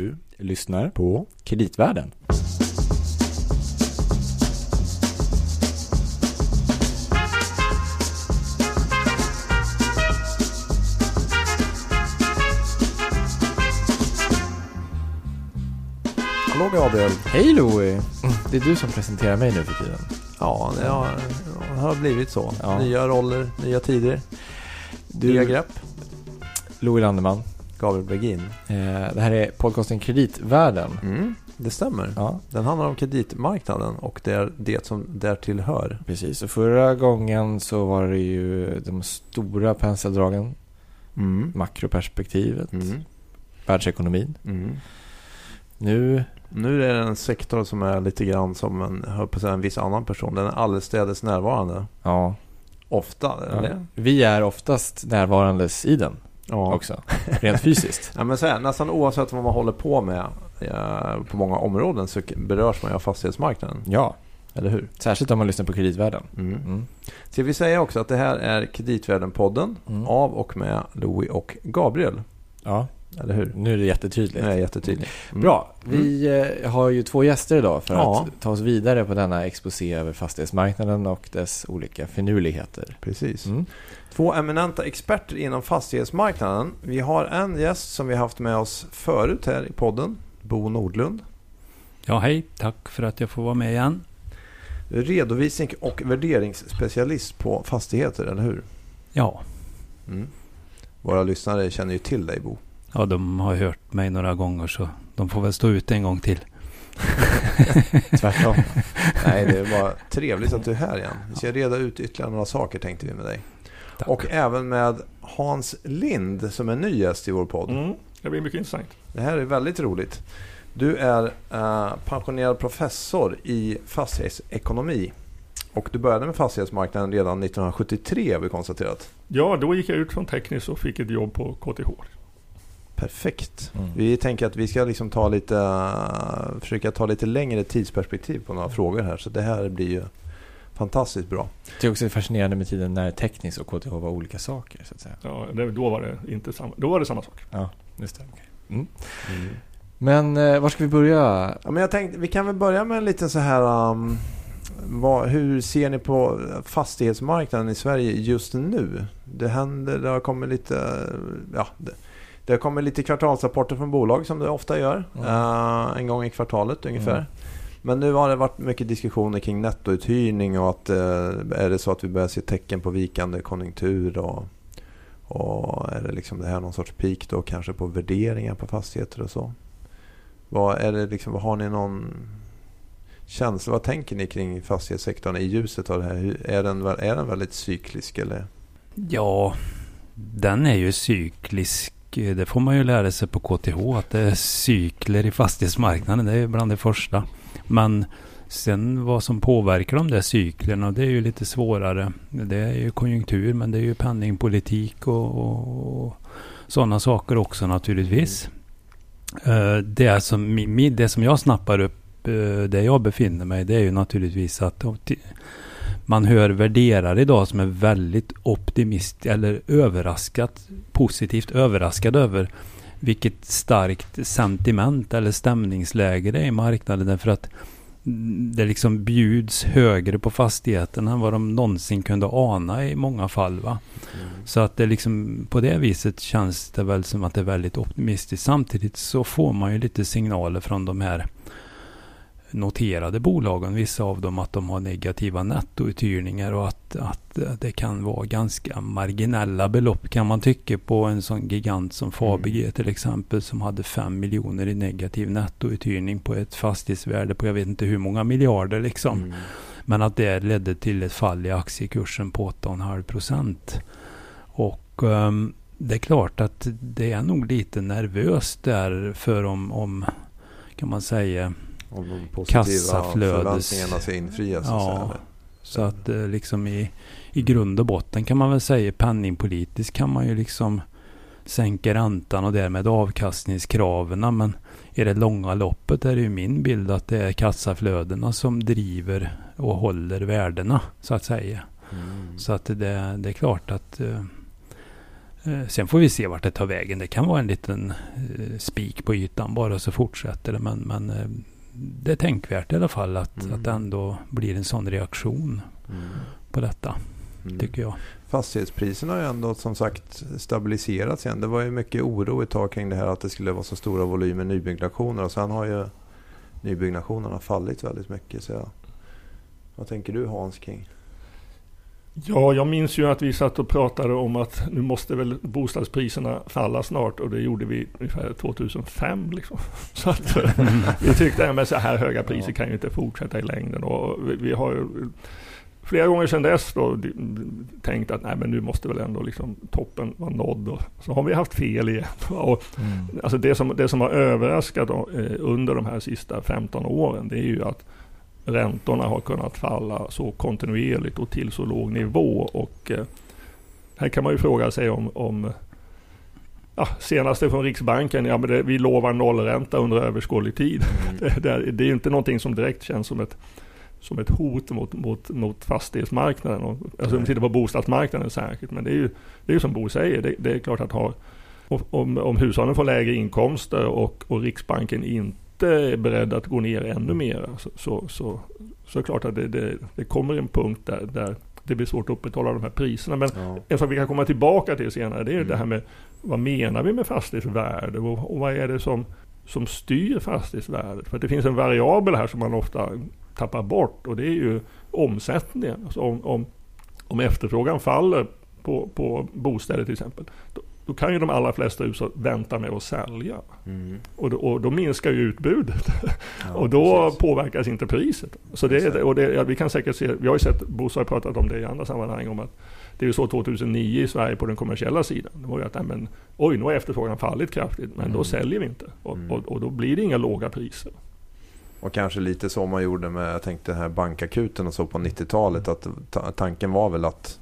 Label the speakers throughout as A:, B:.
A: Du lyssnar på Kreditvärlden.
B: Hallå Gabriel.
A: Hej Louie! Det är du som presenterar mig nu för tiden.
B: Ja, det har, det har blivit så.
A: Ja.
B: Nya roller, nya tider,
A: Du-
B: nya grepp.
A: Louie Landeman.
B: Gabriel Bergin.
A: Eh, det här är podcasten Kreditvärlden.
B: Mm, det stämmer.
A: Ja,
B: Den handlar om kreditmarknaden och det är det som därtill hör.
A: precis. Och förra gången så var det ju de stora penseldragen.
B: Mm.
A: Makroperspektivet.
B: Mm.
A: Världsekonomin.
B: Mm.
A: Nu,
B: Nu är det en sektor som är lite grann som en, hör på en viss annan person. Den är allestädes närvarande.
A: ja.
B: Ofta, eller?
A: Vi är oftast närvarandes i den
B: Ja.
A: också. Rent fysiskt.
B: Ja, men så här, nästan oavsett vad man håller på med eh, på många områden så berörs man ju av fastighetsmarknaden.
A: Ja,
B: Eller hur?
A: särskilt om man lyssnar på Kreditvärlden.
B: Mm.
A: Mm.
B: Ska vi säga också att det här är Kreditvärlden-podden
A: Mm.
B: av och med Louis och Gabriel.
A: Ja,
B: Eller hur?
A: nu är det jättetydligt.
B: Är jättetydligt. Mm.
A: Bra. Vi eh, har ju två gäster idag för
B: Ja.
A: att ta oss vidare på denna exposé över fastighetsmarknaden och dess olika finurligheter.
B: Precis.
A: Mm.
B: Två eminenta experter inom fastighetsmarknaden. Vi har en gäst som vi haft med oss förut här i podden. Bo Nordlund.
C: Ja, hej. Tack för att jag får vara med igen.
B: Redovisning och värderingsspecialist på fastigheter, eller hur?
C: Ja,
B: Mm. Våra lyssnare känner ju till dig Bo.
C: Ja, de har hört mig några gånger så de får väl stå ut en gång till.
A: Tvärtom.
B: Nej, det är bara trevligt att du är här igen. Vi ska reda ut ytterligare några saker tänkte vi med dig.
C: Tack.
B: Och även med Hans Lind som är ny gäst i vår podd.
D: Mm, det blir mycket intressant.
B: Det här är väldigt roligt. Du är eh, pensionerad professor i fastighetsekonomi. Och du började med fastighetsmarknaden redan 1973 har vi konstaterat.
D: Ja, då gick jag ut från tekniskt och fick ett jobb på KTH.
B: Perfekt.
A: Mm.
B: Vi tänker att vi ska liksom ta lite, försöka ta lite längre tidsperspektiv på några frågor här. Så det här blir ju fantastiskt bra.
A: Det är också fascinerande med tiden när tekniskt och KTH var olika saker. Så att säga.
D: Ja, det, då, var det inte samma, då var det samma sak.
A: Ja, just det. okej. Mm. Men eh, var ska vi börja?
B: Ja, men jag tänkte, vi kan väl börja med en liten så här... Um, vad, hur ser ni på fastighetsmarknaden i Sverige just nu? Det händer, det har kommit lite... Ja, det, det kommit lite kvartalsrapporter från bolag som det ofta gör.
A: Mm.
B: eh, en gång i kvartalet ungefär.
A: Mm.
B: Men nu har det varit mycket diskussioner kring nettouthyrning och att eh, är det så att vi börjar se tecken på vikande konjunktur och, och är det liksom det här någon sorts peak då kanske på värderingar på fastigheter och så? Vad är det liksom, har ni någon känsla, vad tänker ni kring fastighetssektorn i ljuset av det här? Är den, är den väldigt cyklisk eller?
C: Ja, den är ju cyklisk. Eh, det får man ju lära sig på KTH att det är cykler i fastighetsmarknaden. Det är bland det första. Men sen vad som påverkar de där cyklerna, det är ju lite svårare. Det är ju konjunktur, men det är ju penningpolitik och, och, och sådana saker också naturligtvis. Mm. Det som, det som jag snappar upp eh, där jag befinner mig, det är ju naturligtvis att man hör värderare idag som är väldigt optimist eller överraskat, positivt överraskad över vilket starkt sentiment eller stämningsläge det är i marknaden. Därför att mm, det liksom bjuds högre på fastigheterna än vad de någonsin kunde ana i många fall. Va? Så att det liksom på det viset känns det väl som att det är väldigt optimistiskt. Samtidigt så får man ju lite signaler från de här noterade bolagen, vissa av dem, att de har negativa nettouthyrningar och att, att det kan vara ganska marginella belopp kan man tycka på en sån gigant som Fabege till exempel som hade 5 miljoner i negativ nettouthyrning på ett fastighetsvärde på jag vet inte hur många miljarder liksom.
B: Mm.
C: Men att det ledde till ett fall i aktiekursen på 8,5 procent. Och ehm, det är klart att det är nog lite nervöst där för om, om kan man säga,
B: Om de positiva
C: Kassaflödes-
B: förväntningarna ska infrias.
C: Ja. Så att eh, liksom i, i grund och botten kan man väl säga penningpolitiskt kan man ju liksom sänka räntan och därmed avkastningskraven. Men i det långa loppet är det ju min bild att det är kassaflödena som driver och håller värdena så att säga.
B: Mm.
C: Så att det, det är klart att eh, Eh, Sen får vi se vart det tar vägen. Det kan vara en liten eh, spik på ytan bara så fortsätter det. Men, men eh, det är tänkvärt i alla fall att,
B: Mm.
C: att det ändå blir en sån reaktion på detta,
B: Mm.
C: tycker jag.
B: Fastighetspriserna har ju ändå som sagt stabiliserats igen. Det var ju mycket oro ett tag kring det här att det skulle vara så stora volymer nybyggnationer och sen har ju nybyggnationerna fallit väldigt mycket. Så jag, vad tänker du Hans kring?
D: Ja, jag minns ju att vi satt och pratade om att nu måste väl bostadspriserna falla snart och det gjorde vi ungefär 2005. Liksom. Så att eh, vi tyckte att så här höga priser kan ju inte fortsätta i längden. Och vi, vi har ju flera gånger sedan dess då tänkt att nej, men nu måste väl ändå liksom toppen vara nådd. Och så har vi haft fel igen. Och Alltså det, som, det som har överraskat då, eh, under de här sista 15 åren det är ju att räntorna har kunnat falla så kontinuerligt och till så låg nivå. Och eh, här kan man ju fråga sig om, om ja, senaste från Riksbanken, ja, men det, vi lovar nollränta under överskådlig tid. Det, det, det är ju inte någonting som direkt känns som ett, som ett hot mot, mot, mot fastighetsmarknaden. Och, alltså om vi tittar på bostadsmarknaden särskilt. Men det är ju, det är ju som Bo säger, det, det är klart att ha, om, om hushållen får lägre inkomster och, och Riksbanken inte är beredd att gå ner ännu mer så, så, så, så är det klart att det, det, det kommer en punkt där, där det blir svårt att upprätthålla de här priserna. Men
B: Ja.
D: en sak vi kan komma tillbaka till senare det är
B: Mm.
D: det här med vad menar vi med fastighetsvärde och, och vad är det som, som styr fastighetsvärdet? För att det finns en variabel här som man ofta tappar bort och det är ju omsättningen. Alltså om, om, om efterfrågan faller på, på bostäder till exempel då, då kan ju de allra flesta hushåll vänta med att sälja.
B: Mm.
D: Och då, och då minskar ju utbudet.
B: Ja,
D: och då
B: precis.
D: påverkas inte priset. Så det, är- och det, ja, vi kan säkert se, vi har ju sett, Bosse har pratat om det i andra sammanhang, om att det är ju så 2009 i Sverige på den kommersiella sidan. Det var ju att, nej, men, oj nu har efterfrågan fallit kraftigt, men
B: Mm.
D: då säljer vi inte. Och,
B: Mm.
D: och, och då blir det inga låga priser.
B: Och kanske lite så man gjorde med, jag tänkte här bankakuten och så på 90-talet. Att ta- tanken var väl att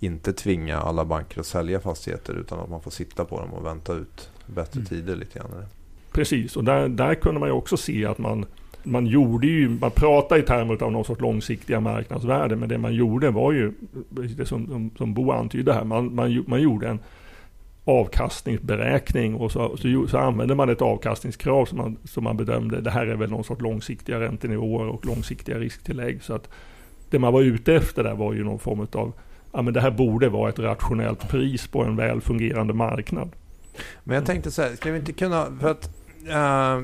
B: inte tvinga alla banker att sälja fastigheter utan att man får sitta på dem och vänta ut bättre
C: Mm.
B: tider lite grann.
D: Precis, och där, där kunde man ju också se att man man gjorde ju, man pratade i termer av någon sorts långsiktiga marknadsvärden, men det man gjorde var ju, det som, som, som Bo antydde här, man, man, man gjorde en avkastningsberäkning och så, så, så använde man ett avkastningskrav som man, som man bedömde, det här är väl någon sorts långsiktiga räntenivåer och långsiktiga risktillägg. Så att det man var ute efter där var ju någon form av, ja men det här borde vara ett rationellt pris på en väl fungerande marknad.
B: Men jag tänkte så här, ska vi inte kunna... För att, eh,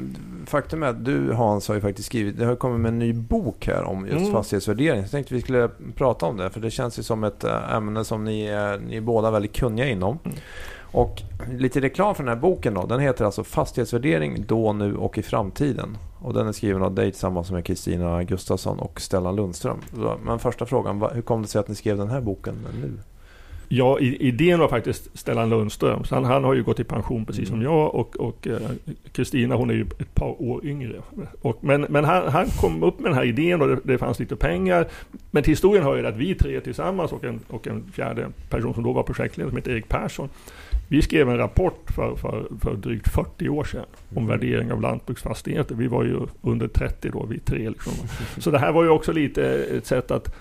B: faktum är att du Hans har ju faktiskt skrivit, det har kommit med en ny bok här om just
D: Mm.
B: fastighetsvärdering. Så jag tänkte vi skulle prata om det, för det känns ju som ett eh, ämne som ni, är- ni är båda väldigt kunniga inom.
D: Mm.
B: Och lite reklam för den här boken då. Den heter alltså Fastighetsvärdering då, nu och i framtiden. Och den är skriven av dig tillsammans med Kristina Gustafsson och Stellan Lundström. Men första frågan, hur kom det sig att ni skrev den här boken nu?
D: Ja, idén var faktiskt Stellan Lundström. Han, han har ju gått i pension precis som
B: Mm.
D: jag och och, eh, Kristina hon är ju ett par år yngre. Och, men men han, han kom upp med den här idén och det, det fanns lite pengar. Men till historien hör ju att vi tre tillsammans och en, och en fjärde person som då var projektledare som heter Erik Persson. Vi skrev en rapport för, för, för drygt 40 år sedan om
B: Mm.
D: värdering av lantbruksfastigheter. Vi var ju under 30 då, vi tre. Liksom. Så det här var ju också lite ett sätt att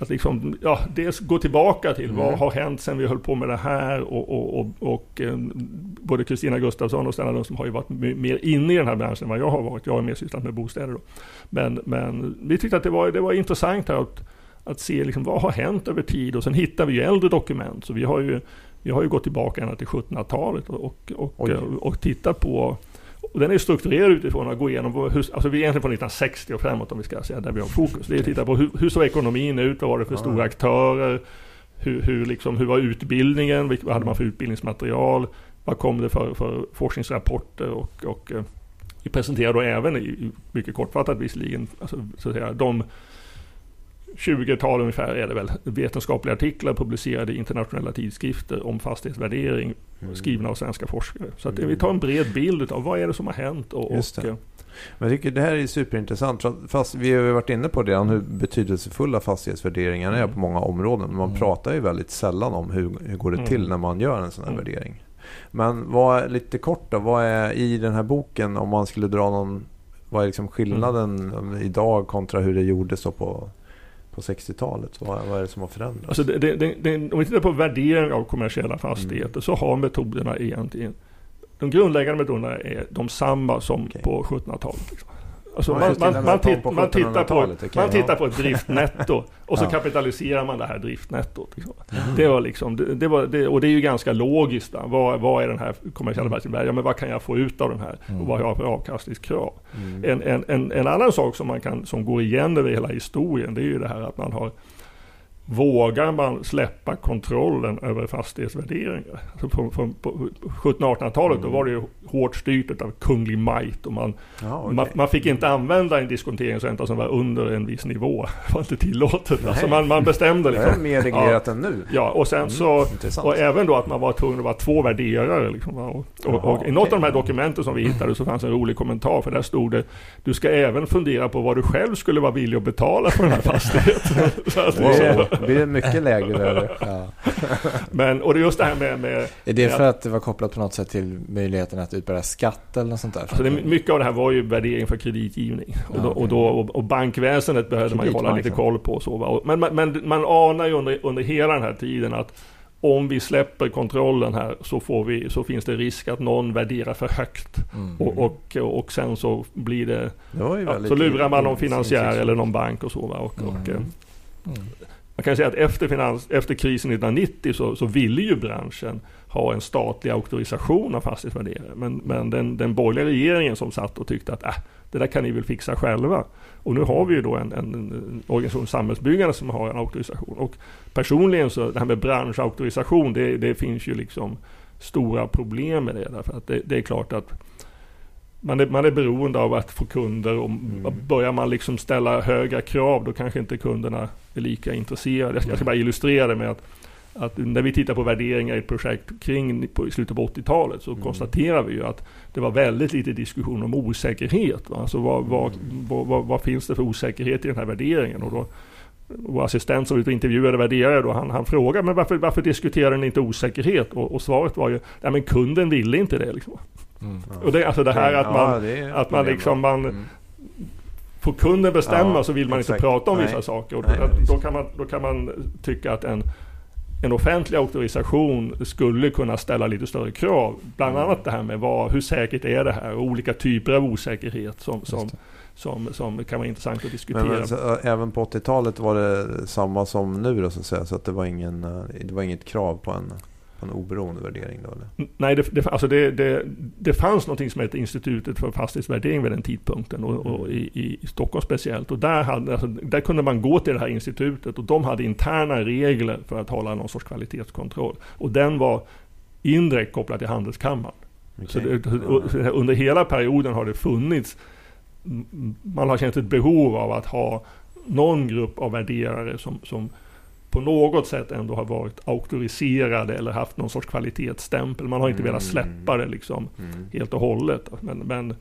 D: att liksom, ja, dels gå tillbaka till
B: Mm.
D: vad har hänt sen vi höll på med det här och, och, och, och eh, både Kristina Gustafsson och Stellan Lundström har ju varit mer inne i den här branschen än vad jag har varit. Jag har mer sysslat med bostäder då. Men, men vi tyckte att det var, det var intressant här att, att se liksom, vad har hänt över tid och sen hittar vi ju äldre dokument. Så vi har ju, vi har ju gått tillbaka ända till 1700-talet och, och, och, och, tittat på och den är strukturerad utifrån att gå igenom, hur, alltså vi är egentligen från 1960 och framåt om vi ska säga, där vi har fokus. Det är att titta på hur, hur såg ekonomin ut, vad var det för
B: Ja.
D: stora aktörer, hur, hur, liksom, hur var utbildningen, vad hade man för utbildningsmaterial, vad kom det för, för forskningsrapporter? Och, och eh, vi presenterar då även, mycket kortfattat visserligen, alltså, så att säga, de 20-tal ungefär är det väl, vetenskapliga artiklar publicerade i internationella tidskrifter om fastighetsvärdering
B: Mm.
D: skrivna av svenska forskare. Så att
B: Mm.
D: vi tar en bred bild av vad är det som har hänt och,
B: Just det. Men jag tycker det här är superintressant. Fast vi har ju varit inne på det redan hur betydelsefulla fastighetsvärderingarna är
D: Mm.
B: på många områden. Man
C: Mm.
B: pratar ju väldigt sällan om hur, hur går det
D: Mm.
B: till när man gör en sån här
D: Mm.
B: värdering. Men vad lite kort då, vad är i den här boken om man skulle dra någon, vad är liksom skillnaden
D: Mm.
B: idag kontra hur det gjordes på, på på 60-talet? Vad, vad är det som har förändrats?
D: Alltså det, det, det, om vi tittar på värdering av kommersiella fastigheter
B: Mm.
D: så har metoderna egentligen de grundläggande metoderna är de samma som
B: Okej.
D: på 1700-talet. Liksom. Alltså man, man, man, titt,
B: på
D: man, tittar på,
B: 1700-talet, okej,
D: man tittar på ett driftnetto och så
B: Ja.
D: kapitaliserar man det här driftnettot. Liksom.
B: Mm.
D: Det var liksom, det, det var, det, och det är ju ganska logiskt. Då. Vad, vad är den här kommersiella
B: Mm.
D: verksamheten? Ja, men vad kan jag få ut av den här?
A: Mm.
D: Och vad har jag för avkastningskrav?
B: Mm.
D: En, en, en, en annan sak som, man kan, som går igen över hela historien det är ju det här att man har Vågar man släppa kontrollen över fastighetsvärderingar? Alltså på, på, på 1700-1800-talet då
B: Mm.
D: var det ju hårt styrt av kunglig might och man,
B: Ja, okej.
D: man, man fick inte använda en diskonteringsränta som var under en viss nivå. Det var inte tillåtet. Alltså man, man bestämde
B: Det är
D: liksom.
B: mer reglerat än nu.
D: Ja, och sen
B: Mm,
D: så
B: Intressant.
D: och även då att man var tvungen att vara två värderare. Liksom, och, och,
B: Jaha,
D: och i något
B: okej.
D: av de här dokumenten som vi hittade så fanns en rolig kommentar. För där stod det Du ska även fundera på vad du själv skulle vara villig att betala för den här fastigheten. så att,
B: Wow, blir det mycket lägre där?
A: Ja.
D: Men, och det är just det här med, med
A: Är det för att det var kopplat på något sätt till möjligheten att utbära skatt eller något sånt där?
D: Alltså det, mycket av det här var ju värdering för kreditgivning. Och,
A: Ja,
D: då,
A: okej.
D: och, då, och, bankväsendet behövde man ju hålla lite koll på. Så, va? Men, men, men man anar ju under, under hela den här tiden att om vi släpper kontrollen här så, får vi, så finns det risk att någon värderar för högt.
A: Mm.
D: Och, och, och sen så blir det...
B: Det
D: Ja, så lurar man någon
B: in-
D: finansiär eller någon bank och så. Va? Och, och,
A: Mm.
D: eh,
A: Mm
D: man kan säga att efter, finans, efter krisen 1990 så, så ville ju branschen ha en statlig auktorisation av fastighetsvärderare. Men, men den, den borgerliga regeringen som satt och tyckte att äh, det där kan ni väl fixa själva. Och nu har vi ju då en, en, en organisation, Samhällsbyggande, som har en auktorisation. Och personligen så, det här med branschauktorisation, det, det finns ju liksom stora problem med det. Därför att det, det är klart att man är, man är beroende av att få kunder och
B: Mm.
D: börjar man liksom ställa höga krav då kanske inte kunderna är lika intresserade. Jag ska, ska bara illustrera det med att, att när vi tittar på värderingar i ett projekt kring på, i slutet på 80-talet så
B: Mm.
D: konstaterar vi ju att det var väldigt lite diskussion om osäkerhet. Va? Alltså vad, vad,
B: Mm.
D: vad, vad, vad finns det för osäkerhet i den här värderingen? Och då, vår assistent som intervjuade värderare då, han, han frågade men varför, varför diskuterar ni inte osäkerhet? Och, och svaret var ju, nej men kunden ville inte det. Liksom.
A: Mm.
D: Och det, alltså det här att man,
B: ja,
D: att man liksom, man,
B: Mm.
D: Får kunden bestämma
B: Ja,
D: så vill man
B: exakt.
D: inte prata om
B: Nej.
D: vissa saker. Och
B: Nej,
D: då, då, kan man, då kan man tycka att en, en offentlig auktorisation skulle kunna ställa lite större krav. Bland
B: Mm.
D: annat det här med vad, hur säkert är det här och olika typer av osäkerhet som, som, som, som kan vara intressant att diskutera.
B: Men, men, så, även på 80-talet var det samma som nu då så att säga. Så att det var, ingen, det var inget krav på en, på en oberoende värdering då eller?
D: Nej, det, det, alltså det, det, det fanns något som hette Institutet för fastighetsvärdering vid den tidpunkten och, och
B: Mm.
D: i, i Stockholm speciellt. Och där, hade, alltså, där kunde man gå till det här institutet och de hade interna regler för att hålla någon sorts kvalitetskontroll. Och den var indirekt kopplad till Handelskammaren. Så det, och under hela perioden har det funnits, man har känt ett behov av att ha någon grupp av värderare som, som på något sätt ändå har varit auktoriserade eller haft någon sorts kvalitetsstämpel. Man har inte
B: Mm.
D: velat släppa det liksom
B: Mm.
D: helt och hållet. Men, men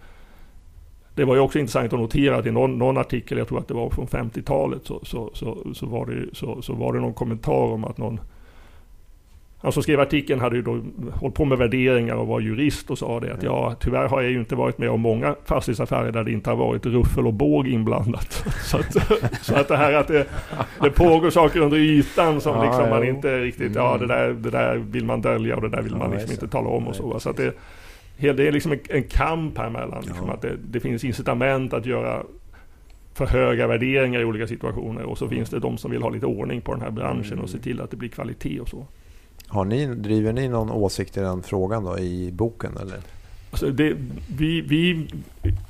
D: det var ju också intressant att notera att i någon, någon artikel, jag tror att det var från 50-talet, så, så, så, så, var det, så, så var det någon kommentar om att någon han som skrev artikeln hade ju då hållit på med värderingar och var jurist och sa det att ja, tyvärr har jag ju inte varit med om många fastighetsaffärer där det inte har varit ruffel och båg inblandat. Så att, så att det här att det, det pågår saker under ytan som
B: Ja,
D: liksom man inte riktigt, ja det där, det där vill man dölja och det där vill man liksom inte tala om och så. Så att det, det är liksom en, en kamp här mellan liksom att det, det finns incitament att göra för höga värderingar i olika situationer och så finns det de som vill ha lite ordning på den här branschen
B: Mm.
D: och se till att det blir kvalitet och så.
B: Har ni, driver ni någon åsikt i den frågan då i boken eller?
D: Alltså det, vi, vi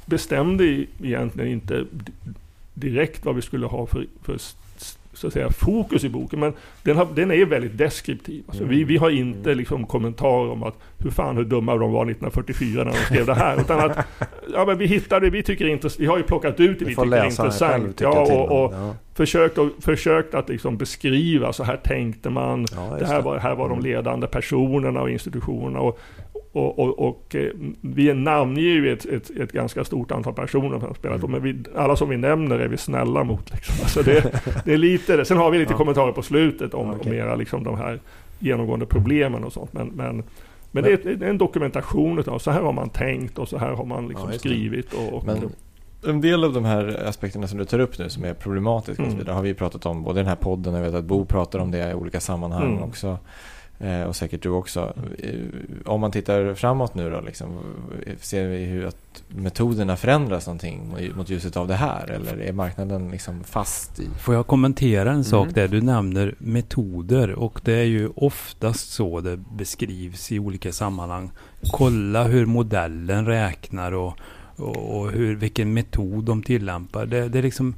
D: bestämde egentligen inte direkt vad vi skulle ha för, för så att säga, fokus i boken. Men den, har, den är väldigt deskriptiv. Alltså
B: Mm.
D: vi, vi har inte
B: Mm.
D: liksom kommentarer om att hur fan hur dumma de var 1944 när de skrev det här. Utan att ja, men vi hittade, vi tycker inte, vi har ju plockat ut det vi
B: får
D: tycker är intressant. Ja, och, och
B: ja.
D: försökt, att, försökt att liksom beskriva, så här tänkte man.
B: Ja,
D: Det här var, här var de
B: Mm.
D: ledande personerna och institutionerna. Och, och, och, och eh, vi namnger ju ett, ett, ett ganska stort antal personer som har spelat.
B: Mm.
D: Men vi, alla som vi nämner är vi snälla mot. Liksom. Alltså det, det är lite det. Sen har vi lite
B: Ja.
D: kommentarer på slutet om,
B: Okej.
D: om mera liksom de här genomgående problemen och sånt. Men, men, men det är, det är en dokumentation av så här har man tänkt och så här har man liksom
B: Ja,
D: skrivit. Och, och,
A: Men en del av de här aspekterna som du tar upp nu som är problematiska och så
D: Mm.
A: vidare har vi pratat om både i den här podden och jag vet att Bo pratar om det i olika sammanhang
D: Mm.
A: också. Eh, och säkert du också. Eh, Om man tittar framåt nu då, liksom, ser vi hur att metoderna förändras någonting mot- ljuset av det här? Eller är marknaden liksom fast i?
C: Får jag kommentera en sak
B: Mm.
C: där? Du nämner metoder och det är ju oftast så det beskrivs i olika sammanhang. Kolla hur modellen räknar och, och, hur, vilken metod de tillämpar. Det, det är liksom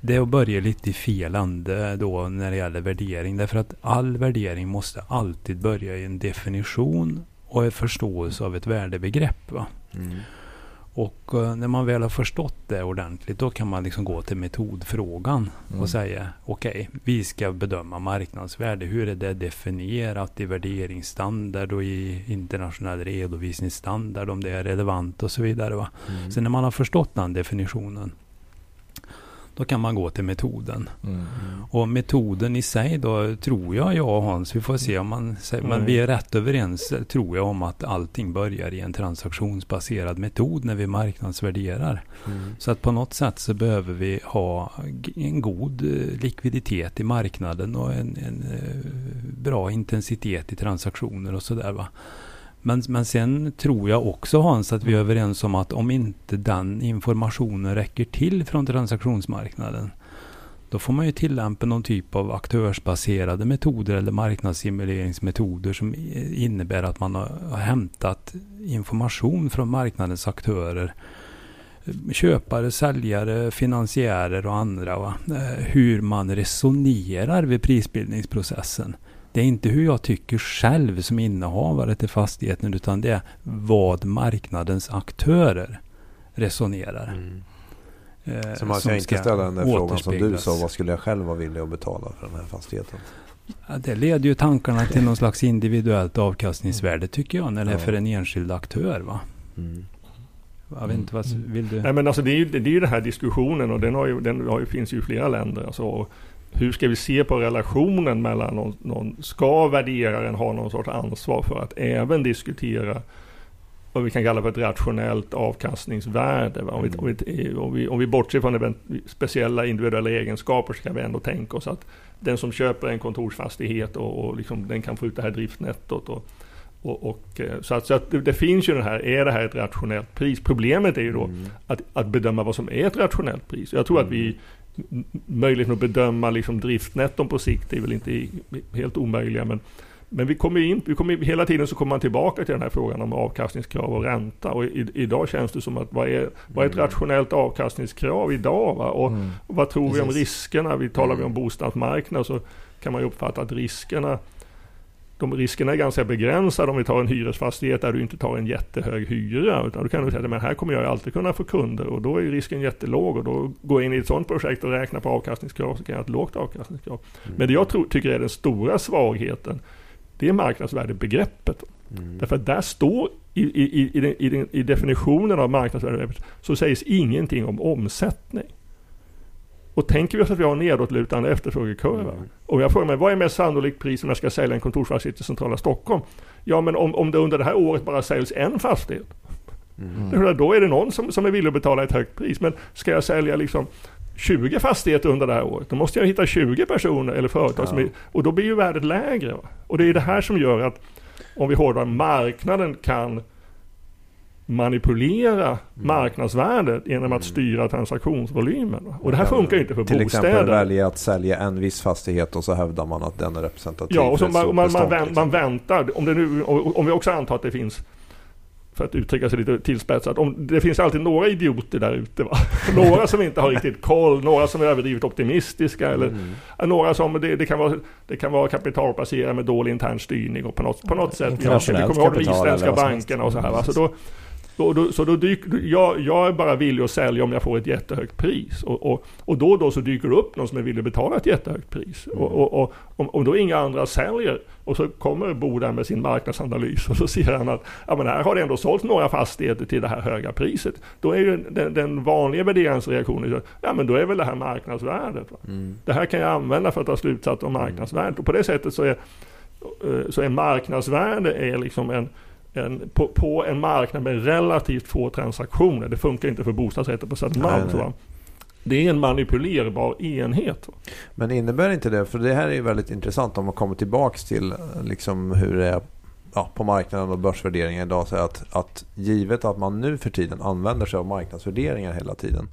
C: det är att börja lite i fel ände då när det gäller värdering. Därför att all värdering måste alltid börja i en definition och en förståelse av ett värdebegrepp. Va?
B: Mm.
C: Och eh, när man väl har förstått det ordentligt då kan man liksom gå till metodfrågan
A: Mm.
C: och säga okej, vi ska bedöma marknadsvärde. Hur är det definierat i värderingsstandard och i internationell redovisningsstandard om det är relevant och så vidare. Va?
B: Mm.
C: Så när man har förstått den definitionen då kan man gå till metoden.
A: Mm.
C: Och metoden i sig då tror jag, jag och Hans, vi får se om man säger, men
D: Mm.
C: vi är rätt överens tror jag om att allting börjar i en transaktionsbaserad metod när vi marknadsvärderar.
B: Mm.
C: Så att på något sätt så behöver vi ha en god eh, likviditet i marknaden och en, en eh, bra intensitet i transaktioner och sådär va. Men, men sen tror jag också Hans att vi är överens om att om inte den informationen räcker till från transaktionsmarknaden då får man ju tillämpa någon typ av aktörsbaserade metoder eller marknadssimuleringsmetoder som innebär att man har har hämtat information från marknadens aktörer. Köpare, säljare, finansiärer och andra. Va? Eh, Hur man resonerar vid prisbildningsprocessen. Det är inte hur jag tycker själv som innehavare till fastigheten utan det är vad marknadens aktörer resonerar.
B: Mm.
C: eh,
B: Så man ska
C: som
B: inte ställa den där frågan som du sa. Vad skulle jag själv vara villig att betala för den här fastigheten?
C: Ja, det leder ju tankarna till någon slags individuellt avkastningsvärde tycker jag när det är för en enskild aktör. Va?
B: Mm.
C: Jag vet inte, vad vill du?
D: Nej men alltså det är ju, det är ju den här diskussionen och den, har ju, den har ju, finns ju i flera länder. Alltså, och hur ska vi se på relationen mellan någon, någon, ska värderaren ha någon sorts ansvar för att även diskutera vad vi kan kalla för ett rationellt avkastningsvärde. Om, vi, om, vi, om, vi, om vi bortser från speciella individuella egenskaper så kan vi ändå tänka oss att den som köper en kontorsfastighet och, och liksom, den kan få ut det här driftnettot. Och, och, och, eh, så att, så att det, det finns ju den här, är det här ett rationellt pris? Problemet är ju då
B: Mm.
D: att, att bedöma vad som är ett rationellt pris. Jag tror att vi m- möjligheten att bedöma liksom driftnetton på sikt är väl inte helt omöjliga. Men, men vi kommer in, vi kommer, hela tiden så kommer man tillbaka till den här frågan om avkastningskrav och ränta. Och i, idag känns det som att vad är, vad är ett
B: Mm.
D: rationellt avkastningskrav idag? Va? Och,
A: Mm.
D: och vad tror vi om
A: Precis.
D: riskerna? Vi talar vi om
B: Mm.
D: bostadsmarknad så kan man ju uppfatta att riskerna de riskerna är ganska begränsade om vi tar en hyresfastighet där du inte tar en jättehög hyra. Utan du kan du säga att här kommer jag alltid kunna få kunder och då är risken jättelåg. Och då går jag in i ett sådant projekt och räknar på avkastningskrav så kan jag ha ett lågt avkastningskrav. Men det jag tror, tycker är den stora svagheten det är marknadsvärdebegreppet.
B: Mm.
D: Därför att där står i, i, i, i, i definitionen av marknadsvärdebegreppet så sägs ingenting om omsättning. Och tänker vi oss att vi har en nedåtlutande efterfrågekurva.
B: Mm.
D: Och jag frågar mig, vad är mest sannolikt pris om jag ska sälja en kontorsfastighet i centrala Stockholm? Ja, men om, om det under det här året bara säljs en fastighet.
B: Mm.
D: Då är det någon som, som är villig att betala ett högt pris. Men ska jag sälja liksom 20 fastigheter under det här året, då måste jag hitta 20 personer eller företag.
B: Ja.
D: Som är, och då blir ju värdet lägre. Va? Och det är det här som gör att om vi hårdrar marknaden kan manipulera marknadsvärdet genom
B: Mm.
D: att styra transaktionsvolymen. Och det här funkar ju inte för
B: Till exempel
D: bostäder.
B: välja att sälja en viss fastighet och så hävdar man att den är representativ
D: Ja, och så man, man, man, vänt,
B: liksom.
D: man väntar. Om, det nu, om vi också antar att det finns, för att uttrycka sig lite tillspetsat, om, det finns alltid några idioter där ute. Va? några som inte har riktigt koll, några som är överdrivet optimistiska. Eller,
B: Mm.
D: Några som, det, det, kan vara, det kan vara kapitalplacerare med dålig intern styrning och på något, på något sätt. Ja, vi kommer ihåg de isländska bankerna och så här. Va? Så då, då, då, så då dyker, jag, jag är bara villig att sälja om jag får ett jättehögt pris. Och, och, och då och då så dyker det upp någon som är villig att betala ett jättehögt pris. Och, och, och om, om då inga andra säljer och så kommer Bo där med sin marknadsanalys och så ser han att ja, men här har det ändå sålt några fastigheter till det här höga priset. Då är ju den, den vanliga värderingsreaktionen ja men då är väl det här marknadsvärdet.
B: Mm.
D: Det här kan jag använda för att ta slutsats om marknadsvärdet. Och på det sättet så är, eh, så är marknadsvärde är liksom en, en, på, på, en marknad med relativt få transaktioner. Det funkar inte för bostadsrätter på Södermalm. Det är en manipulerbar enhet.
B: Men innebär inte det, för det här är väldigt intressant om man kommer tillbaks till liksom hur det är ja, på marknaden och börsvärderingar idag. Så att, att givet att man nu för tiden använder sig av marknadsvärderingar hela tiden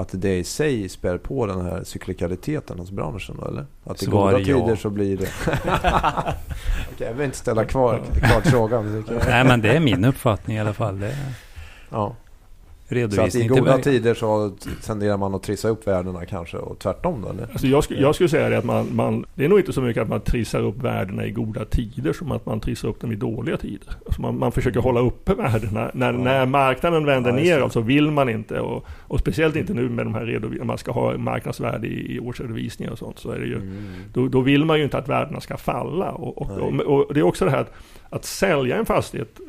B: att det i sig spär på den här cyklikaliteten hos branschen? Då, eller? Att i Svar goda tider så blir det... okay, jag vill inte ställa kvar, klart frågan.
C: Nej, men det är min uppfattning i alla fall. Det...
B: Ja redovisning. Så att i goda tider så tenderar man att trissa upp värdena kanske och tvärtom då? Eller?
D: Alltså jag, sk jag skulle säga det att man, man, det är nog inte så mycket att man trissar upp värdena i goda tider som att man trissar upp dem i dåliga tider. Alltså man, man försöker hålla uppe värdena. När, ja. när marknaden vänder ja, neråt så vill man inte och, och speciellt inte nu med de här redovisningarna, man ska ha marknadsvärde i, i årsredovisningar och sånt. Så är det ju, mm. då, då, vill man ju inte att värdena ska falla. Och, och, och, och det är också det här att, att sälja en fastighet,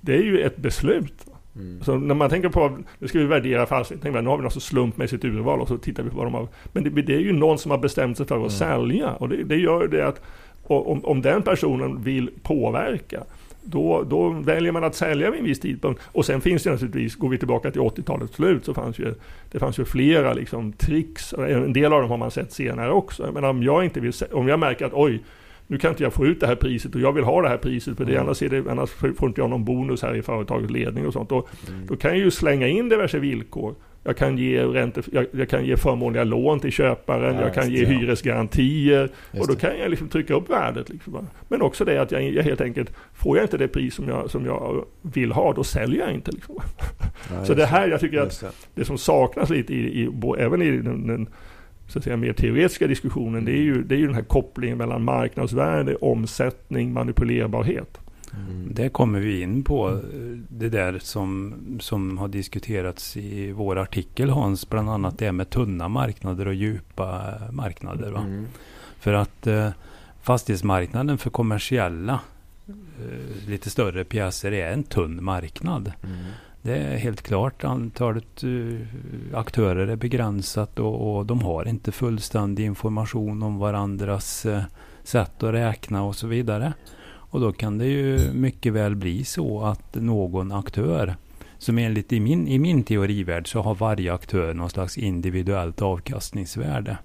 D: det är ju ett beslut. Mm. Så när man tänker på, nu ska vi värdera fastigheter, nu har vi något så slumpmässigt urval och så tittar vi på vad de har. Men det, det, är ju någon som har bestämt sig för att mm. sälja och det, det, gör det att om, om den personen vill påverka då, då väljer man att sälja vid en viss tidpunkt. Och sen finns det naturligtvis, går vi tillbaka till 80-talets slut, så fanns ju, det fanns ju flera liksom, tricks. En del av dem har man sett senare också. Men om jag, inte vill, om jag märker att oj, nu kan inte jag få ut det här priset och jag vill ha det här priset för det, mm. annars, är det, annars får inte jag någon bonus här i företagets ledning och sånt. Och mm. Då kan jag ju slänga in diverse villkor. Jag kan ge, ränte, jag, jag kan ge förmånliga lån till köparen, ja, jag kan ge det, hyresgarantier och då kan jag liksom trycka upp värdet. Liksom. Men också det att jag, jag, helt enkelt, får jag inte det pris som jag, som jag vill ha, då säljer jag inte. Liksom. Ja, Så det här, jag tycker att det som saknas lite i, i även i den, den så att säga, mer teoretiska diskussionen, det är, ju, det är ju den här kopplingen mellan marknadsvärde, omsättning, manipulerbarhet.
C: Mm. Där kommer vi in på det där som, som har diskuterats i vår artikel Hans, bland annat det med tunna marknader och djupa marknader. Mm. För att eh, fastighetsmarknaden för kommersiella eh, lite större pjäser är en tunn marknad. Mm. Det är helt klart. Antalet eh, aktörer är begränsat och, och, de har inte fullständig information om varandras eh, sätt att räkna och så vidare. Och då kan det ju mycket väl bli så att någon aktör som enligt i min, i min teorivärld så har varje aktör någon slags individuellt avkastningsvärde.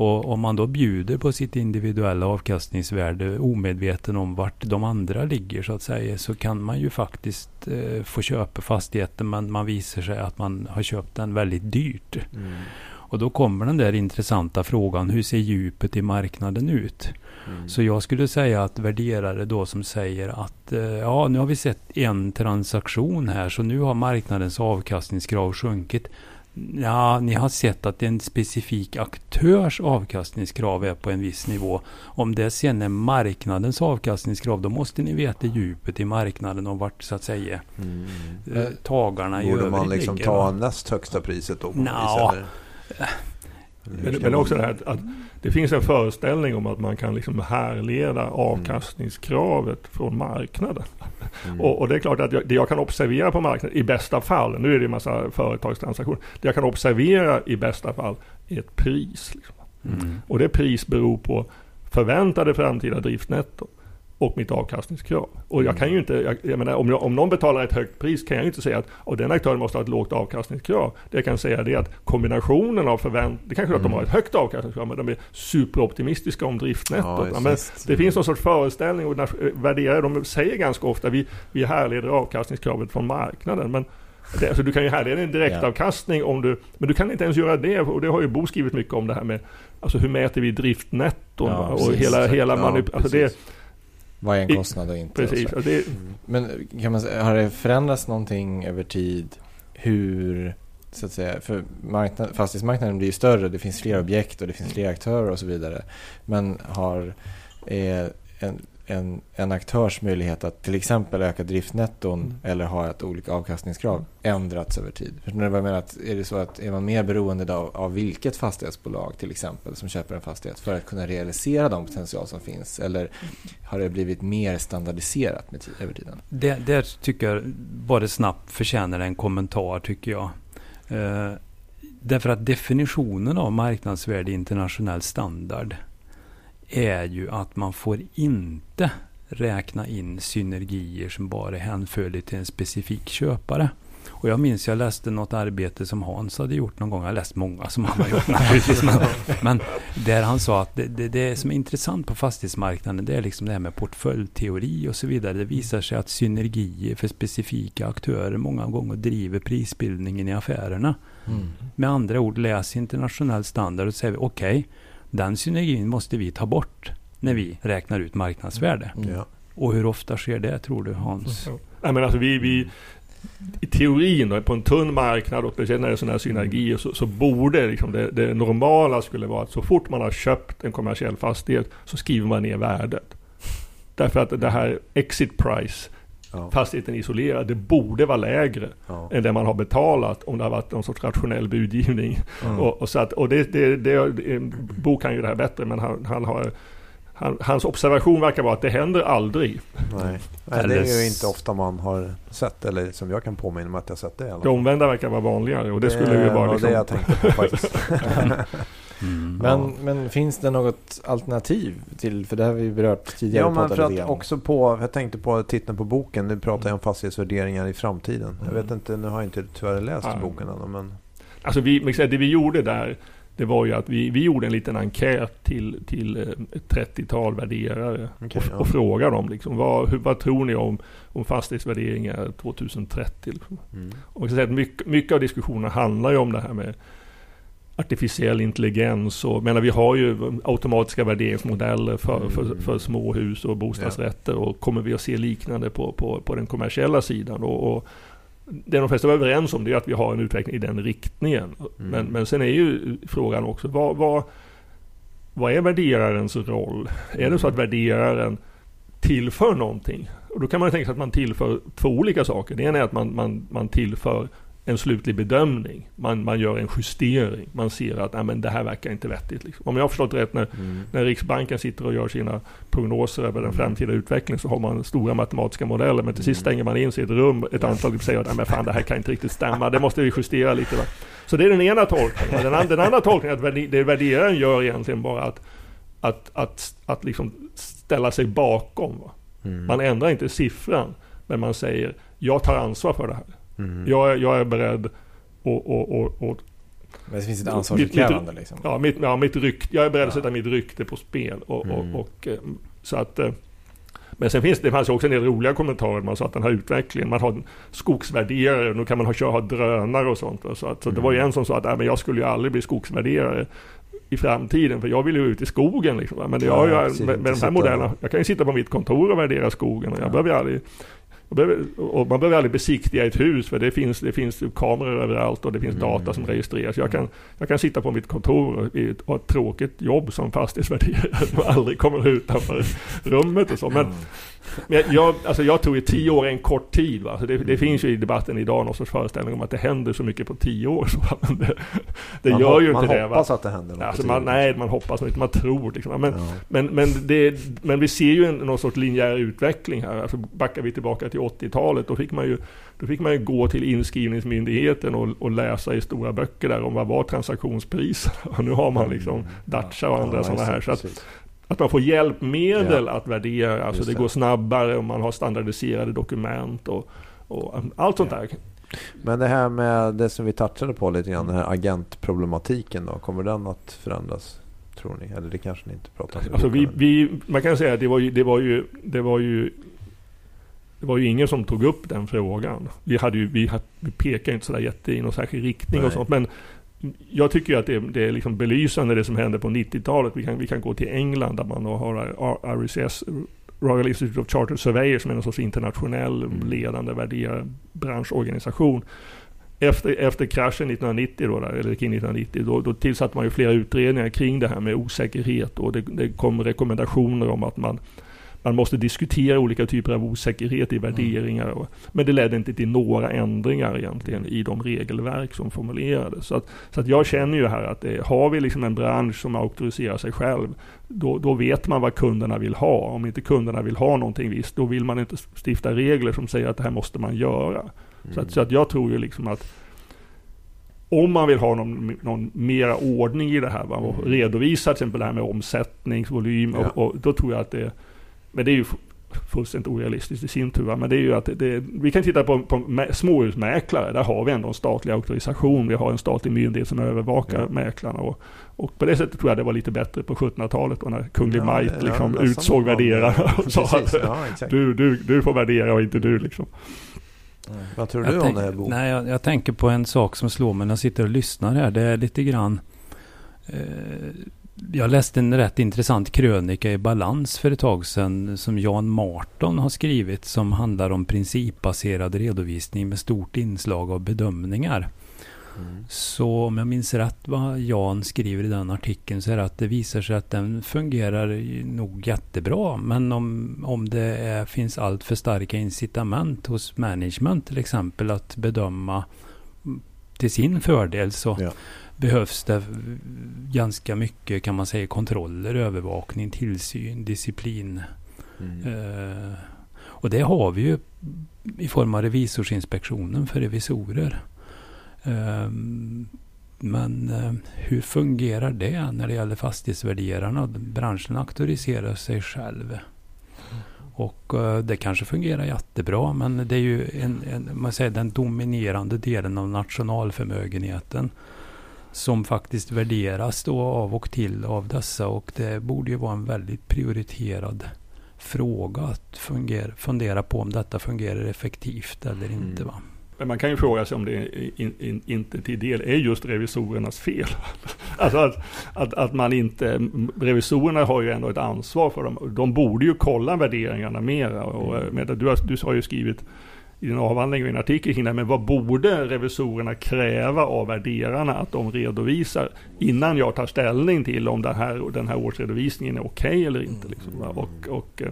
C: Och om man då bjuder på sitt individuella avkastningsvärde omedveten om vart de andra ligger så att säga så kan man ju faktiskt eh, få köpa fastigheten men man visar sig att man har köpt den väldigt dyrt. Mm. Och då kommer den där intressanta frågan hur ser djupet i marknaden ut? Mm. Så jag skulle säga att värderare då som säger att eh, ja nu har vi sett en transaktion här så nu har marknadens avkastningskrav sjunkit. Ja, ni har sett att en specifik aktörs avkastningskrav är på en viss nivå. Om det sen är marknadens avkastningskrav, då måste ni veta djupet i marknaden och vart så att säga mm. eh, tagarna
B: i Borde man liksom ligger, ta näst högsta priset då?
C: Nå,
D: men, men också det här att, att, det finns en föreställning om att man kan liksom härleda avkastningskravet mm. från marknaden. Mm. Och, och, det är klart att jag, det jag kan observera på marknaden i bästa fall, nu är det en massa företagstransaktioner, det jag kan observera i bästa fall är ett pris. Liksom. Mm. Och det pris beror på förväntade framtida driftnetto och mitt avkastningskrav. Och jag kan ju mm. inte, jag, jag menar, om, jag, om någon betalar ett högt pris kan jag inte säga att och den aktören måste ha ett lågt avkastningskrav. Det jag kan säga är att kombinationen av förvänt... Det kanske är att de har ett mm. högt avkastningskrav men de är superoptimistiska om driftnettot. Ja, men det finns någon sorts föreställning och värderare, de säger ganska ofta vi, vi härleder avkastningskravet från marknaden. Men det, alltså du kan ju härleda en direktavkastning om du, men du kan inte ens göra det och det har ju Bo skrivit mycket om det här med Alltså hur mäter vi driftnetton ja, och hela, hela manip- alltså det,
A: vad är en kostnad och inte?
D: Precis.
A: Och
D: det...
A: Men kan man, har det förändrats någonting över tid? Hur, så att säga, för marknad, fastighetsmarknaden blir ju större, det finns fler objekt och det finns fler aktörer och så vidare. Men har, är en, en, en aktörs möjlighet att till exempel öka driftnetton mm. eller ha ett olika avkastningskrav ändrats över tid. För när jag menar att är det så att är man mer beroende av, av vilket fastighetsbolag till exempel som köper en fastighet för att kunna realisera de potential som finns eller har det blivit mer standardiserat med tid, över tiden?
C: Det, där tycker jag bara snabbt förtjänar en kommentar tycker jag. Eh, därför att definitionen av marknadsvärde internationell standard är ju att man får inte räkna in synergier som bara är hänförligt till en specifik köpare. Och jag minns jag läste något arbete som Hans hade gjort någon gång. Jag har läst många som han har gjort naturligtvis. Men, men där han sa att det, det, det, som är intressant på fastighetsmarknaden det är liksom det här med portföljteori och så vidare. Det visar sig att synergier för specifika aktörer många gånger driver prisbildningen i affärerna. Mm. Med andra ord, läs internationell standard och säger okej, okay, den synergin måste vi ta bort när vi räknar ut marknadsvärde. Mm. Och hur ofta sker det tror du Hans?
D: Ja, men alltså vi, vi, i teorin då, på en tunn marknad och speciellt när det är sådana här synergier så, så borde liksom det, det, normala skulle vara att så fort man har köpt en kommersiell fastighet så skriver man ner värdet. Därför att det här exit price ja. fastigheten isolerad, det borde vara lägre ja. än det man har betalat om det har varit någon sorts rationell budgivning. Mm. Och, och, så att, och det, det, det, Bo kan ju det här bättre men han, han har han, hans observation verkar vara att det händer aldrig.
B: Nej. Nej, det är ju inte ofta man har sett, eller som jag kan påminna mig att jag sett det.
D: Det omvända verkar vara vanligare och det, det skulle ju vara...
B: Liksom... det jag tänkte på faktiskt.
A: mm. men, ja. men finns det något alternativ till, för det har vi berört tidigare.
B: Ja, men för att också på, jag tänkte på titeln på boken, nu pratar jag om fastighetsvärderingar i framtiden. Mm. Jag vet inte, nu har jag inte tyvärr läst ja. boken än. Men...
D: Alltså vi, det vi gjorde där det var ju att vi, vi gjorde en liten enkät till, till eh, ett 30-tal värderare okay, och, ja. och frågade dem liksom, vad, hur, vad tror ni om, om fastighetsvärderingar 2030? Liksom. Mm. Och jag säga att mycket, mycket av diskussionen handlar ju om det här med artificiell intelligens och menar, vi har ju automatiska värderingsmodeller för, mm. för, för småhus och bostadsrätter och kommer vi att se liknande på, på, på den kommersiella sidan? Och, och det de flesta var överens om det är att vi har en utveckling i den riktningen. Mm. Men, men sen är ju frågan också, vad, vad, vad är värderarens roll? Mm. Är det så att värderaren tillför någonting? Och då kan man tänka sig att man tillför två olika saker. Det ena är att man, man, man tillför en slutlig bedömning. Man, man gör en justering. Man ser att nej, men det här verkar inte vettigt. Liksom. Om jag har förstått rätt när, mm. när Riksbanken sitter och gör sina prognoser över den mm. framtida utvecklingen så har man stora matematiska modeller. Men till sist mm. stänger man in sig i ett rum ett antal och säger att nej, men fan, det här kan inte riktigt stämma. Det måste vi justera lite. Va? Så det är den ena tolkningen. Den, den andra tolkningen är att det värderaren gör egentligen bara att, att, att, att liksom ställa sig bakom. Mm. Man ändrar inte siffran. Men man säger jag tar ansvar för det här. Mm. Jag, jag är beredd att... Och, och, och,
A: men det finns ett ansvarsutkrävande liksom?
D: Ja, mitt, ja, mitt rykte, jag är beredd ja. att sätta mitt rykte på spel. Och, mm. och, eh, så att, eh, men sen finns det fanns också en del roliga kommentarer. Man sa att den här utvecklingen, man har skogsvärderare, nu kan man ha, köra ha drönare och sånt. Så, att, så mm. det var ju mm. en som sa att men jag skulle ju aldrig bli skogsvärderare i framtiden, för jag vill ju ut i skogen. Liksom. Men, det ja, jag, med, med de här modellerna, jag kan ju sitta på mitt kontor och värdera skogen. Och jag behöver aldrig och man behöver aldrig besiktiga ett hus för det finns, det finns kameror överallt och det finns mm. data som registreras. Jag kan, jag kan sitta på mitt kontor och ha ett tråkigt jobb som fastighetsvärderare och aldrig kommer utanför rummet och så. Men, men jag, alltså jag tror att tio år är en kort tid. Va? Så det, det, finns ju i debatten idag någon sorts föreställning om att det händer så mycket på tio år. Så, det, det
B: man
D: gör ju
B: inte
D: det.
B: Man hoppas att det händer något
D: alltså man, Nej, man hoppas inte. Man tror. Liksom. Men, ja. men, men, det, men vi ser ju en, någon sorts linjär utveckling här. Alltså backar vi tillbaka till 80-talet, då fick man ju då fick man ju gå till inskrivningsmyndigheten och, och läsa i stora böcker där om vad var transaktionspriser. Och nu har man liksom mm. Dacia och andra ja, sådana här. Så att, att man får hjälpmedel ja. att värdera. Alltså det, det, går snabbare och man har standardiserade dokument och, och allt sånt där.
B: Men det här med det som vi touchade på lite grann, den här agentproblematiken då. Kommer den att förändras? Tror ni? Eller det kanske ni inte pratar om?
D: Alltså vi, vi, man kan säga att det var ju, det var ju, det var ju det var ju ingen som tog upp den frågan. Vi, hade ju, vi, hade, vi pekade inte sådär jätte i någon särskild riktning Nej. och sånt. Men jag tycker att det, är, det är liksom belysande det som hände på 90-talet. Vi kan, vi kan gå till England där man har RICS, Royal Institute of Chartered Surveyors, som är en sorts internationell mm. ledande värderad branschorganisation. Efter, efter kraschen 1990, då, eller kring 1990, då, då tillsatte man ju flera utredningar kring det här med osäkerhet och det, det kom rekommendationer om att man man måste diskutera olika typer av osäkerhet i mm. värderingar. Och, men det ledde inte till några ändringar egentligen i de regelverk som formulerades. Så, att, så att jag känner ju här att det, har vi liksom en bransch som auktoriserar sig själv, då, då vet man vad kunderna vill ha. Om inte kunderna vill ha någonting visst, då vill man inte stifta regler som säger att det här måste man göra. Mm. Så, att, mm. så att jag tror ju liksom att om man vill ha någon, någon mera ordning i det här va, och redovisa till exempel det här med omsättningsvolym, ja. och, och, då tror jag att det men det är ju fullständigt orealistiskt i sin tur. Men det är ju att det, vi kan titta på, på småhusmäklare. Där har vi ändå en statlig auktorisation. Vi har en statlig myndighet som övervakar mm. mäklarna. Och, och på det sättet tror jag det var lite bättre på 1700-talet när Kunglig ja, Majt liksom ja, utsåg värderarna och sa att ja, du, du, du får värdera och inte du. Liksom.
B: Mm. Vad tror du jag om det här Bo?
C: Nej, jag, jag, tänker på en sak som slår mig när jag sitter och lyssnar här. Det är lite grann eh, jag läste en rätt intressant krönika i Balans för ett tag sedan som Jan Marton har skrivit som handlar om principbaserad redovisning med stort inslag av bedömningar. Mm. Så om jag minns rätt vad Jan skriver i den artikeln så är det att det visar sig att den fungerar nog jättebra. Men om, om det är, finns allt för starka incitament hos management till exempel att bedöma till sin fördel så ja behövs det ganska mycket kan man säga kontroller, övervakning, tillsyn, disciplin. Mm. Uh, och det har vi ju i form av revisorsinspektionen för revisorer. Uh, men uh, hur fungerar det när det gäller fastighetsvärderarna? Branschen auktoriserar sig själv. Och det kanske fungerar jättebra men det är ju en, en, man säger den dominerande delen av nationalförmögenheten som faktiskt värderas då av och till av dessa och det borde ju vara en väldigt prioriterad fråga att fungera, fundera på om detta fungerar effektivt eller mm. inte. Va?
D: Men man kan ju fråga sig om det in, in, inte till del är just revisorernas fel. alltså att, att, att, man inte, revisorerna har ju ändå ett ansvar för dem. De borde ju kolla värderingarna mera. Och, mm. med, du, har, du har ju skrivit i din avhandling och i en artikel kring det, men vad borde revisorerna kräva av värderarna att de redovisar innan jag tar ställning till om den här, den här årsredovisningen är okej okay eller inte. Liksom. Och, och,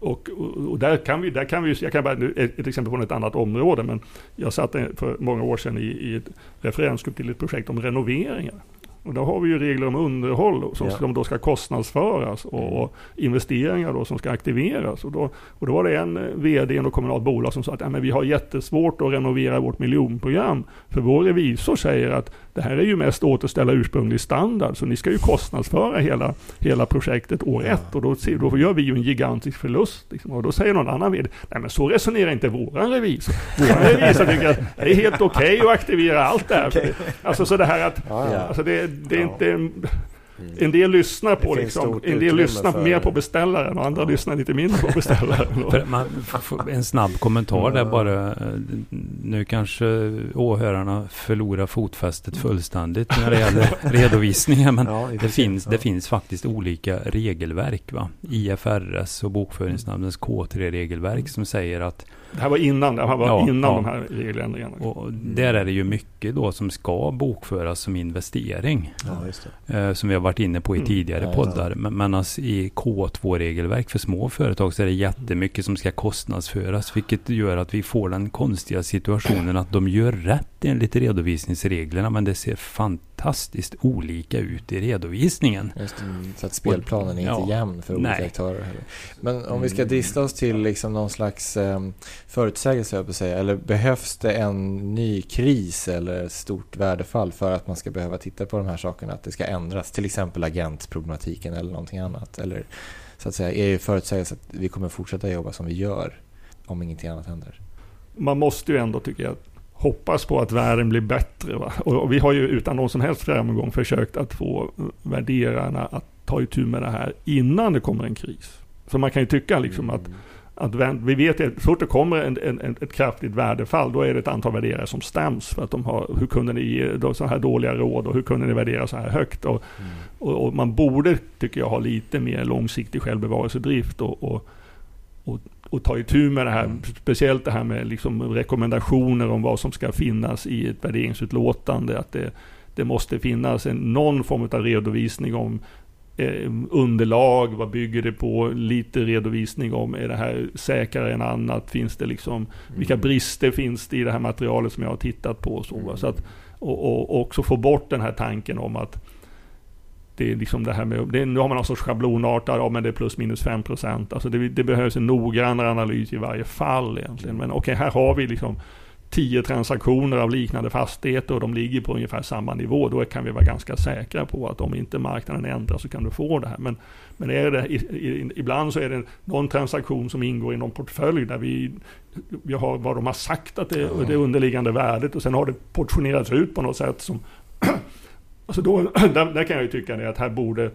D: och, och, där kan vi, där kan vi, jag kan bara ett exempel från ett annat område, men jag satt för många år sedan i, i ett referensgrupp till ett projekt om renoveringar. Och då har vi ju regler om underhåll som, ja. då ska kostnadsföras och, och investeringar då som ska aktiveras. Och då, och då var det en VD i något kommunalt bolag som sa att men vi har jättesvårt att renovera vårt miljonprogram. För vår revisor säger att det här är ju mest återställa ursprunglig standard. Så ni ska ju kostnadsföra hela, hela projektet år ja. ett. Och då, då gör vi ju en gigantisk förlust. Liksom. Och då säger någon annan VD, nej men så resonerar inte våran revisor. Våran revisor tycker att det är helt okej okay att aktivera allt det här. Okay. Alltså så det här att, ja. alltså det, det är inte Mm. En del lyssnar på liksom, en del lyssnar för... mer på beställaren och andra ja. lyssnar lite mindre på beställaren.
C: man, en snabb kommentar där bara. Nu kanske åhörarna förlorar fotfästet fullständigt när det gäller redovisningen. Men ja, det, finns, ja. det finns faktiskt olika regelverk. Va? IFRS och Bokföringsnämndens K3-regelverk som säger att
D: det här var innan, det här var ja, innan ja. de här regeländringarna.
C: Och där är det ju mycket då som ska bokföras som investering. Ja, eh, som vi har varit inne på i mm. tidigare mm. poddar. Men, men alltså i K2-regelverk för små företag så är det jättemycket som ska kostnadsföras. Vilket gör att vi får den konstiga situationen att de gör rätt enligt redovisningsreglerna. Men det ser fantastiskt olika ut i redovisningen.
A: Just mm. Så att spelplanen är inte ja, jämn för olika nej. aktörer. Heller. Men om vi ska mm. drista oss till liksom någon slags um, förutsägelse, jag säga. Eller behövs det en ny kris eller ett stort värdefall för att man ska behöva titta på de här sakerna? Att det ska ändras, till exempel agentproblematiken eller någonting annat. Eller så att säga, är förutsägelse att vi kommer fortsätta jobba som vi gör om ingenting annat händer?
D: Man måste ju ändå, tycker jag, hoppas på att världen blir bättre. Va? Och, vi har ju utan någon som helst framgång försökt att få värderarna att ta itu med det här innan det kommer en kris. Så man kan ju tycka liksom att att vi vet att så fort det kommer en, en, ett kraftigt värdefall, då är det ett antal värderare som stäms. För att de har, hur kunde ni ge så här dåliga råd och hur kunde ni värdera så här högt? Och, mm. och, och, man borde, tycker jag, ha lite mer långsiktig självbevarelsedrift och, och, och, och ta itu med det här. Mm. Speciellt det här med liksom rekommendationer om vad som ska finnas i ett värderingsutlåtande. Att det, det måste finnas en, någon form av redovisning om eh, underlag, vad bygger det på, lite redovisning om, är det här säkrare än annat, finns det liksom, mm. vilka brister finns det i det här materialet som jag har tittat på och så. Mm. så att, och, och också få bort den här tanken om att det är liksom det här med, det, nu har man någon sorts schablonartad, ja men det är plus minus 5 procent. Alltså det, det, behövs en noggrannare analys i varje fall egentligen. Men okej, okay, här har vi liksom tio transaktioner av liknande fastigheter och de ligger på ungefär samma nivå, då kan vi vara ganska säkra på att om inte marknaden ändras så kan du få det här. Men, men är det, i, i, ibland så är det någon transaktion som ingår i någon portfölj där vi, vi har vad de har sagt att det är det underliggande värdet och sen har det portionerats ut på något sätt som Alltså då, där, där kan jag ju tycka det att här borde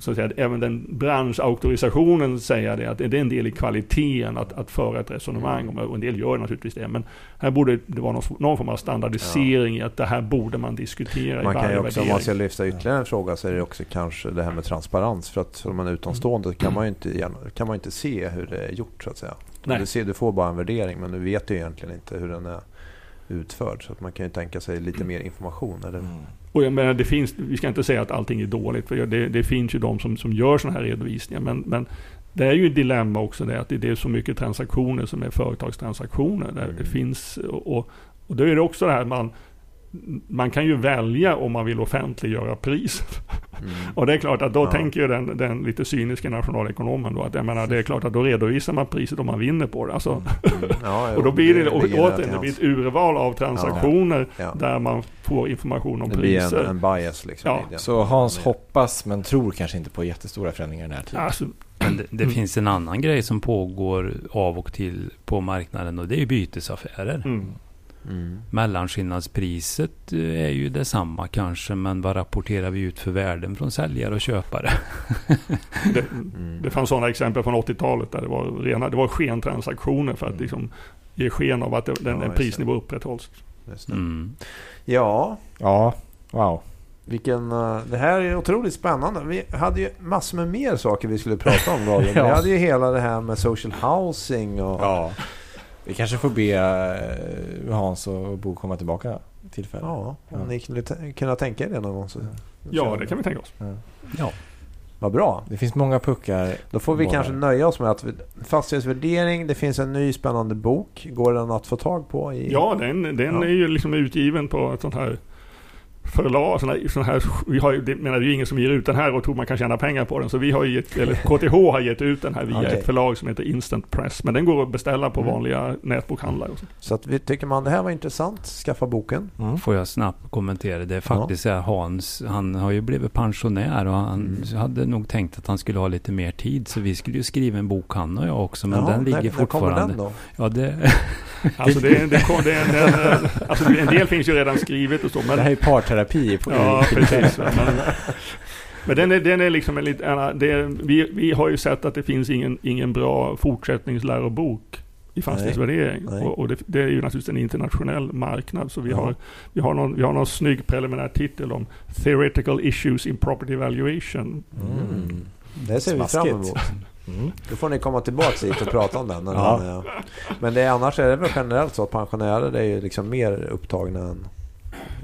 D: så att säga, även den branschauktorisationen säga det, att det är en del i kvaliteten att, att föra ett resonemang om, och en del gör naturligtvis det, men här borde det vara någon, någon form av standardisering ja. i att det här borde man diskutera
B: man
D: i varje
B: kan också. Om man ska lyfta ytterligare en fråga så är det också kanske det här med transparens, för att som man är utomstående kan man ju inte, kan man inte se hur det är gjort så att säga.
D: Nej.
B: Du, ser, du får bara en värdering, men du vet ju egentligen inte hur den är utförd, så att man kan ju tänka sig lite mer information. Eller?
A: Mm.
D: Och jag menar, det finns, vi ska inte säga att allting är dåligt, för det, det finns ju de som, som gör sådana här redovisningar. Men, men det är ju ett dilemma också det att det är så mycket transaktioner som är företagstransaktioner. Där
B: Mm.
D: det finns, och, och då är det också det här man, man kan ju välja om man vill offentliggöra priset.
B: Mm.
D: Och det är klart att då
B: Ja.
D: tänker ju den, den lite cyniska nationalekonomen då att jag menar, det är klart att då redovisar man priset om man vinner på det. Alltså,
B: Mm. Ja,
D: och då blir det, och, återigen, det blir
B: hands.
D: ett urval av transaktioner
B: Ja.
D: där man får information om
B: Det blir
D: priser.
B: en, en bias liksom.
A: Så Hans hoppas men tror kanske inte på jättestora förändringar i närtid.
D: Alltså,
C: Men det, det
D: Mm.
C: finns en annan grej som pågår av och till på marknaden och det är bytesaffärer.
D: Mm.
C: Mellanskillnadspriset eh, är ju detsamma kanske men vad rapporterar vi ut för värden från säljare och köpare?
D: det,
B: Mm.
D: det fanns sådana exempel från 80-talet där det var, rena, det var skentransaktioner för att
B: Mm.
D: liksom ge sken av att det, den,
B: Ja,
D: en prisnivå upprätthålls.
C: Mm.
B: Ja,
A: Ja, wow.
B: vilken, eh, det här är otroligt spännande. Vi hade ju massor med mer saker vi skulle prata om.
A: Ja.
B: Vi hade ju hela det här med social housing och...
A: Ja. Vi kanske får be eh, Hans och Bo komma tillbaka tillfälle.
B: Ja, om
A: Ja.
B: ni kunde t- kunna tänka er det någon gång så...
D: Ja, det kan vi tänka oss.
C: Ja.
B: Vad bra.
A: Det finns många puckar.
B: Då får vi
A: Många.
B: kanske nöja oss med att fastighetsvärdering, det finns en ny spännande bok. Går den att få tag på? I,
D: Ja, den, den
B: Ja.
D: är ju liksom utgiven på ett sånt här förlag. Sån här, sån här, vi har det menar det är ju ingen som ger ut den här och tror man kan tjäna pengar på den. Så vi har ju gett, eller KTH har gett ut den här via
B: Okej.
D: ett förlag som heter Instant Press. Men den går att beställa på
B: Mm.
D: vanliga nätbokhandlare. Och så.
B: Så att vi tycker man det här var intressant, skaffa boken.
A: Mm.
C: Får jag snabbt kommentera? Det är faktiskt här, Hans, han har ju blivit pensionär och han
B: Mm.
C: hade nog tänkt att han skulle ha lite mer tid. Så vi skulle ju skriva en bok han och jag också. Men
B: Jaha,
C: den ligger
B: när, när kommer
C: fortfarande.
B: den då?
C: Ja, det,
D: Alltså, det, det, kom- det, det, alltså en del finns ju redan skrivet och så. Men,
A: Det här är parterapi. På
D: Ja, precis. Men, men den, är, den är liksom en lite, det är, vi, vi har ju sett att det finns ingen, ingen bra fortsättningslärobok i fastighetsvärdering.
B: Nej.
D: Och, och det, det är ju naturligtvis en internationell marknad. Så vi,
B: Ja.
D: har, vi, har, någon, vi har någon snygg preliminär titel om Theoretical Issues in Property Valuation.
A: Mm.
B: Det ser vi fram
A: Smaskigt.
B: emot.
A: Mm.
B: Då får ni komma tillbaka hit och prata om den.
A: Ja.
B: den Men det är, annars är det väl generellt så att pensionärer är ju liksom mer upptagna än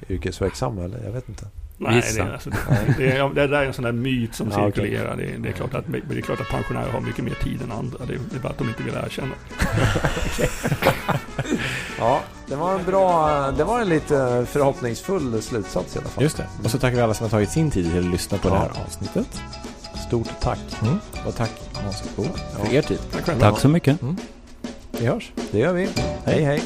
B: yrkesverksamma, eller? Jag vet inte.
D: Nej, det, är, alltså, det, det, är, det där är en sån där myt som
B: Ja,
D: cirkulerar. Det, är- det, är klart att, det är klart att pensionärer har mycket mer tid än andra. Det, är- det är bara att de inte vill erkänna.
B: Ja, det var en bra, det var en lite förhoppningsfull slutsats i alla fall.
A: Just det. Och så tackar vi alla som har tagit sin tid till att lyssna på
B: Ja.
A: det här avsnittet.
B: Stort tack.
A: Mm. Och tack Hans och Bo för er tid.
D: Tack
C: tack så mycket.
A: Vi hörs.
B: Det gör vi. Hej hej.